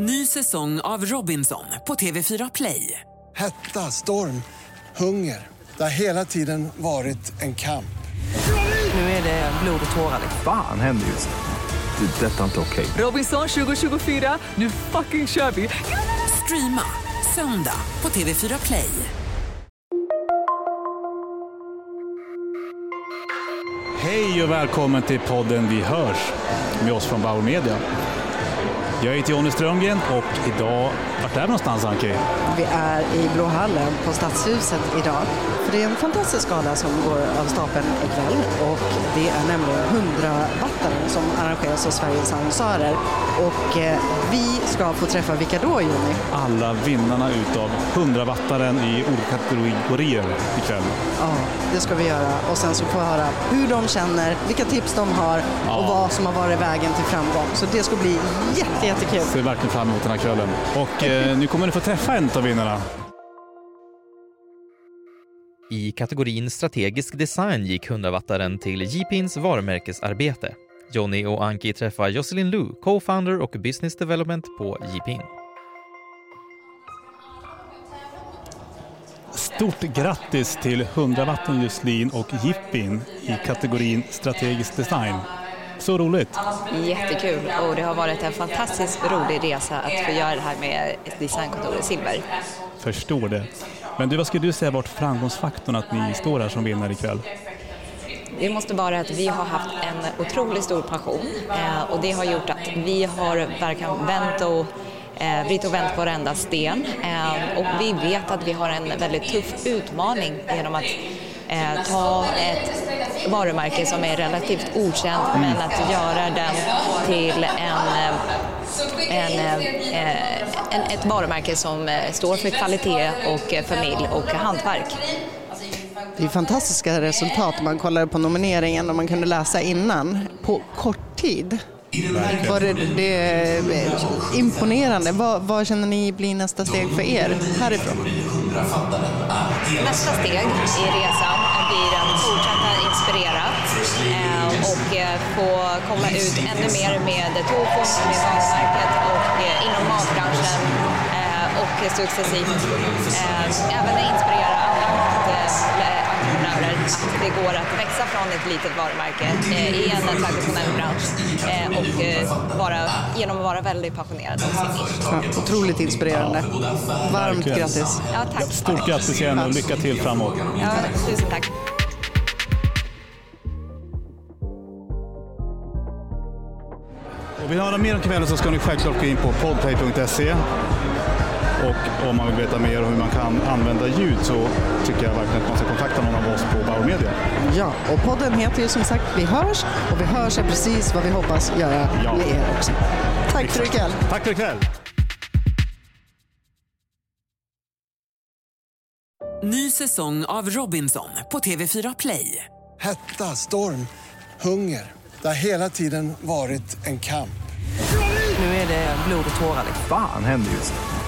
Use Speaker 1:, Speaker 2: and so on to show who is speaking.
Speaker 1: Ny säsong av Robinson på TV4 Play.
Speaker 2: Hetta, storm, hunger. Det har hela tiden varit en kamp.
Speaker 1: Nu är det blod och tårar.
Speaker 3: Fan händer just nu. Det. Detta är inte okej.
Speaker 1: Robinson 2024, nu fucking kör vi! Streama söndag på TV4 Play.
Speaker 4: Hej och välkommen till podden Vi hörs med oss från Bauer Media. Jag heter Jonny Strömgren och idag, vart är vi någonstans Anki?
Speaker 5: Vi är i Blå hallen på Stadshuset idag. För det är en fantastisk gala som går av stapeln ikväll och det är nämligen 100-wattaren som arrangeras av Sveriges annonsörer. Och eh, vi ska få träffa vilka då Jonny?
Speaker 4: Alla vinnarna utav 100-wattaren i olika kategorier ikväll.
Speaker 5: Ja, det ska vi göra och sen så får vi höra hur de känner, vilka tips de har och vad som har varit vägen till framgång. Så det ska bli jätte, jättekul.
Speaker 4: Ser verkligen fram emot den här kvällen. Och eh, nu kommer ni få träffa en av vinnarna.
Speaker 6: I kategorin strategisk design gick 100-wattaren till Jeepins varumärkesarbete. Johnny och Anki träffar Jocelyn Lu, co-founder och business development på Jeepin.
Speaker 4: Stort grattis till 100-watten Justlin och Jippin i kategorin strategisk design. Så roligt!
Speaker 7: Jättekul och det har varit en fantastiskt rolig resa att få göra det här med ett designkontor i Silver.
Speaker 4: Förstår det. Men du, vad skulle du säga varit framgångsfaktorn att ni står här som vinnare ikväll?
Speaker 7: Det måste vara att vi har haft en otroligt stor passion eh, och det har gjort att vi har verkligen vänt och eh, vridit och vänt på varenda sten eh, och vi vet att vi har en väldigt tuff utmaning genom att eh, ta ett varumärke som är relativt okänt men att göra den till en, eh, en, eh, en, ett varumärke som eh, står för kvalitet och eh, familj och hantverk.
Speaker 5: Det är fantastiska resultat. Man kollar på nomineringen och man kunde läsa innan på kort tid. Var det, det är imponerande. Vad, vad känner ni blir nästa steg för er härifrån?
Speaker 7: Nästa steg i resan blir att fortsätta inspirera eh, och eh, få komma ut ännu mer med tofon, med varumärket och eh, inom matbranschen eh, och successivt eh, även inspirera andra matentreprenörer att det går att växa från ett litet varumärke eh, i en traditionell bransch eh, och eh, vara, genom att vara väldigt passionerad om sin nisch.
Speaker 5: Ja, otroligt inspirerande. Varmt
Speaker 4: Verkligen.
Speaker 5: grattis.
Speaker 7: Ja, tack.
Speaker 4: Stort grattis igen och lycka till framåt.
Speaker 7: Ja, tusen tack.
Speaker 4: Och vill ni höra mer om kvällen så ska ni självklart gå in på podplay.se och om man vill veta mer om hur man kan använda ljud så tycker jag verkligen att man ska kontakta någon av oss på Bauer Media.
Speaker 5: Ja, och podden heter ju som sagt Vi hörs och Vi hörs är precis vad vi hoppas göra
Speaker 4: Ja.
Speaker 5: med er också. Tack för ikväll.
Speaker 4: Tack för ikväll!
Speaker 1: Ny säsong av Robinson på TV4 Play.
Speaker 2: Hetta, storm, hunger. Det har hela tiden varit en kamp.
Speaker 1: Nu är det blod och tårar.
Speaker 3: Fan händer just nu.